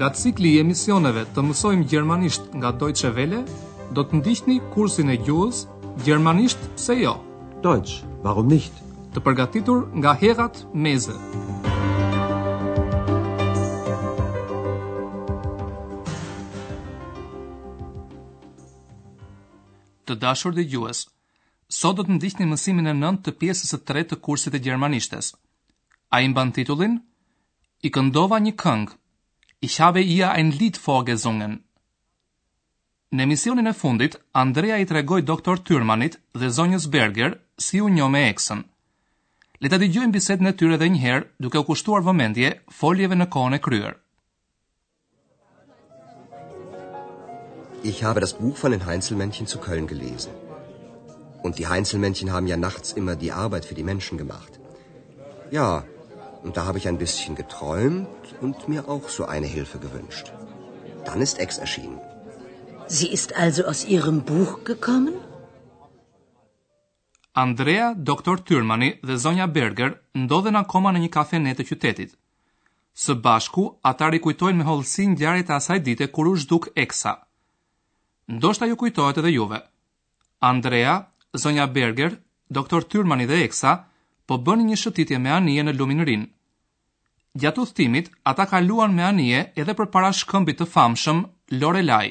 Nga cikli i emisioneve të mësojmë gjermanisht nga Deutsche Welle, do të ndiqni kursin e gjuhës Gjermanisht pse jo? Deutsch, warum nicht? Të përgatitur nga Herrad Meese. Të dashur dëgjues, sot do të ndiqni mësimin e nëntë të pjesës së tretë të kursit të gjermanishtes. Ai mban titullin I këndova një këngë. Ich habe ihr ein Lied vorgesungen. Në emisionin e fundit, Andrea i tregoi doktor Tyrmanit dhe zonjës Berger si u njoh me eksën. Le ta dëgjojmë bisedën e tyre edhe një herë, duke u kushtuar vëmendje foljeve në kohën e kryer. Ich habe das Buch von den Heinzelmännchen zu Köln gelesen. Und die Heinzelmännchen haben ja nachts immer die Arbeit für die Menschen gemacht. Ja, und da habe ich ein bisschen geträumt und mir auch so eine Hilfe gewünscht. Dann ist Ex erschienen. Sie ist also aus ihrem Buch gekommen? Andrea, Doctor Tyrmani dhe zonja Berger ndodhen akoma në një kafene të qytetit. Së bashku, ata rikujtojnë me hollësi ngjarjet e asaj dite kur u zhduk Eksa. Ndoshta ju kujtohet edhe juve. Andrea, zonja Berger, Doctor Tyrmani dhe Eksa po bënin një shëtitje me anije në lumin Rin. Gjatë udhëtimit, ata kaluan me anije edhe përpara shkëmbit të famshëm Lorelai.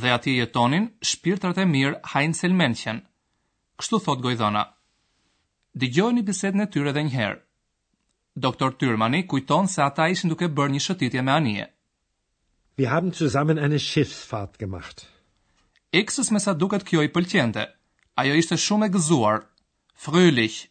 Dhe atje jetonin shpirtrat e mirë Heinzelmännchen. Kështu thotë gojëdhëna. Dëgjojeni bisedën e tyre edhe një herë. Doctor Tyrmani kujton se ata ishin duke bërë një shëtitje me anije. Wir haben zusammen eine Schiffsfahrt gemacht. Eksës me sa duket kjo i pëlqente. Ajo ishte shumë e gëzuar. Fröhlich.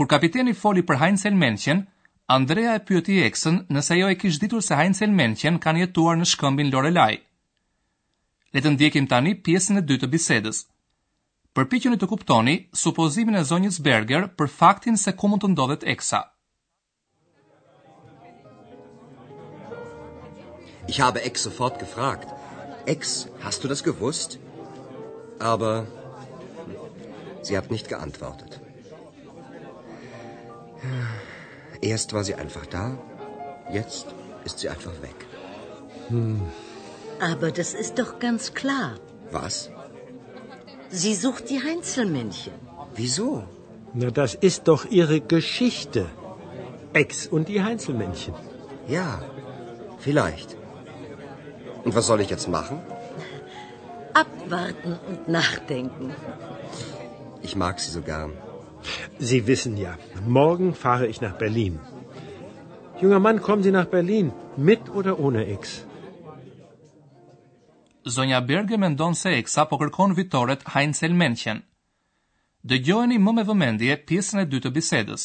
Kur kapiteni foli për Heinzelmännchen, Andrea e pyeti eksën nëse ajo e kish ditur se Heinzelmännchen kanë jetuar në shkëmbin Lorelai. Le të ndjekim tani pjesën e dytë të bisedës. Përpiquni të kuptoni supozimin e zonjës Berger për faktin se ku mund të ndodhet eksa. Ich habe Ex sofort gefragt. Ex, hast du das gewusst? Aber sie hat nicht geantwortet. Erst war sie einfach da, jetzt ist sie einfach weg. Hm. Aber das ist doch ganz klar. Was? Sie sucht die Heinzelmännchen. Wieso? Na, das ist doch ihre Geschichte. Ex und die Heinzelmännchen. Ja, vielleicht. Und was soll ich jetzt machen? Abwarten und nachdenken. Ich mag sie so gern. Sie wissen ja, morgen fahre ich nach Berlin. Junger Mann, kommen Sie nach Berlin mit oder ohne X? Zonja Berge mendon se X apo kërkon Vitoret Heinzel Menchen. Dëgjojeni më me vëmendje pjesën e dytë të bisedës.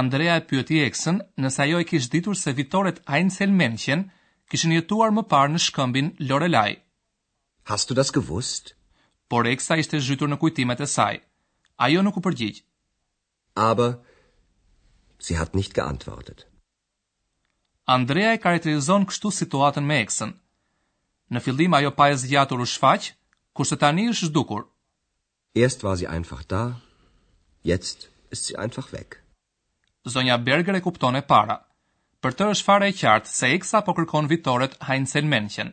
Andrea e pyeti eksën nëse ajo e kish ditur se vitoret Heinzelmännchen kishin jetuar më parë në shkëmbin Lorelai. Hast du das gewusst? Por eksa ishte zhytur në kujtimet e saj. Ajo nuk u përgjigj. Aber sie hat nicht geantwortet. Andrea e karakterizon kështu situatën me eksën, Në fillim ajo pa e zgjatur u shfaq, kurse tani është zhdukur. Erst war sie einfach da, jetzt ist sie einfach weg. Zonja Berger e kupton e para. Për të është fare e qartë se eksa po kërkon vitoret Heinzelmännchen.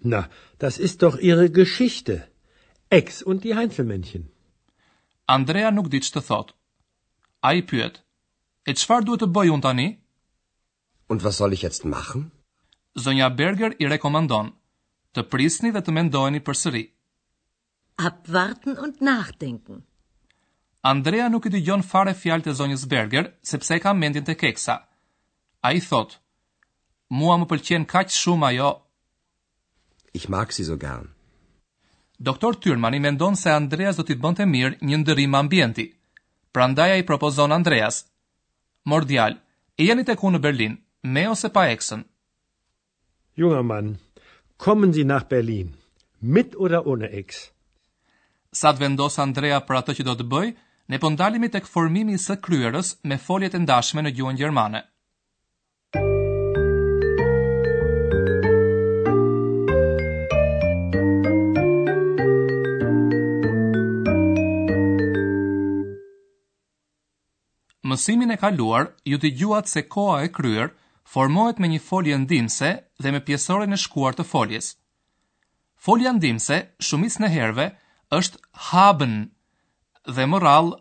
Na, das ist doch ihre Geschichte. Ex und die Heinzelmännchen. Andrea nuk di ç'të thotë. Ai pyet, E çfarë duhet të bëj unë tani? Und was soll ich jetzt machen? Zonja Berger i rekomandon, Të prisni dhe të mendoheni përsëri. Abwarten und nachdenken. Andrea nuk i dëgjon fare fjalët e zonjës Berger, sepse e ka mendjen tek Eksa. Ai thotë, Mua më pëlqen kaq shumë ajo. Ich mag sie so gern. Doktor Tyrmani mendon se Andreas do t'i bënte mirë një ndërrim ambienti. Prandaj ai propozon Andreas, Mor djalë, ejani tek unë në Berlin, me ose pa Eksën. Junger Mann, kommen Sie nach Berlin, mit oder ohne Ex. Sa të vendosë Andrea për atë që do të bëjë, ne po ndalemi tek formimi i së kryerës me foljet e ndashme në gjuhën gjermane. Mësimin e kaluar ju dëgjuat se koha e kryer formohet me një folje ndihmëse dhe me pjesoren e shkuar të foljes. Folja ndihmëse shumicën e herëve është haben dhe më rrallë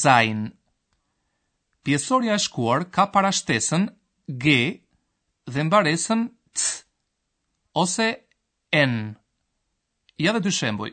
sein. Pjesorja e shkuar ka parashtesën ge dhe mbaresën t ose en. Ja dhe dy shembuj.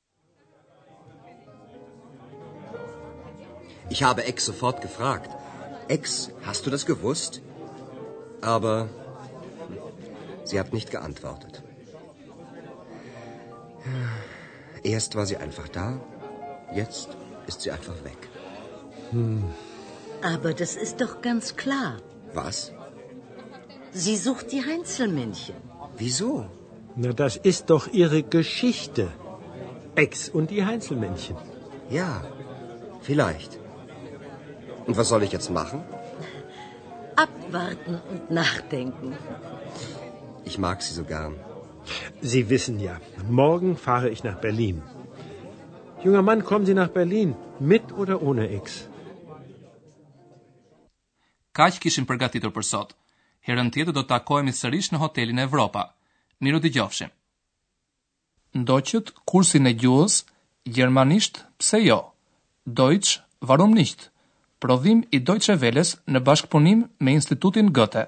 Ich habe Ex sofort gefragt. Ex, hast du das gewusst? Aber hm, sie hat nicht geantwortet. Erst war sie einfach da, jetzt ist sie einfach weg. Hm. Aber das ist doch ganz klar. Was? Sie sucht die Heinzelmännchen. Wieso? Na, das ist doch ihre Geschichte. Ex und die Heinzelmännchen. Ja, vielleicht. Und was soll ich jetzt machen? Abwarten und nachdenken. Ich mag sie so gern. Sie wissen ja, morgen fahre ich nach Berlin. Junger Mann, kommen Sie nach Berlin, mit oder ohne X? Kaq kishim përgatitur për sot. Herën tjetër do të takohemi sërish në hotelin Evropa. Mirudëgjofshim. Ndoqët kursin e gjuhës, gjermanisht pse jo, Deutsch, warum nicht? prodhim i Deutsche Welles në bashkëpunim me Institutin Goethe.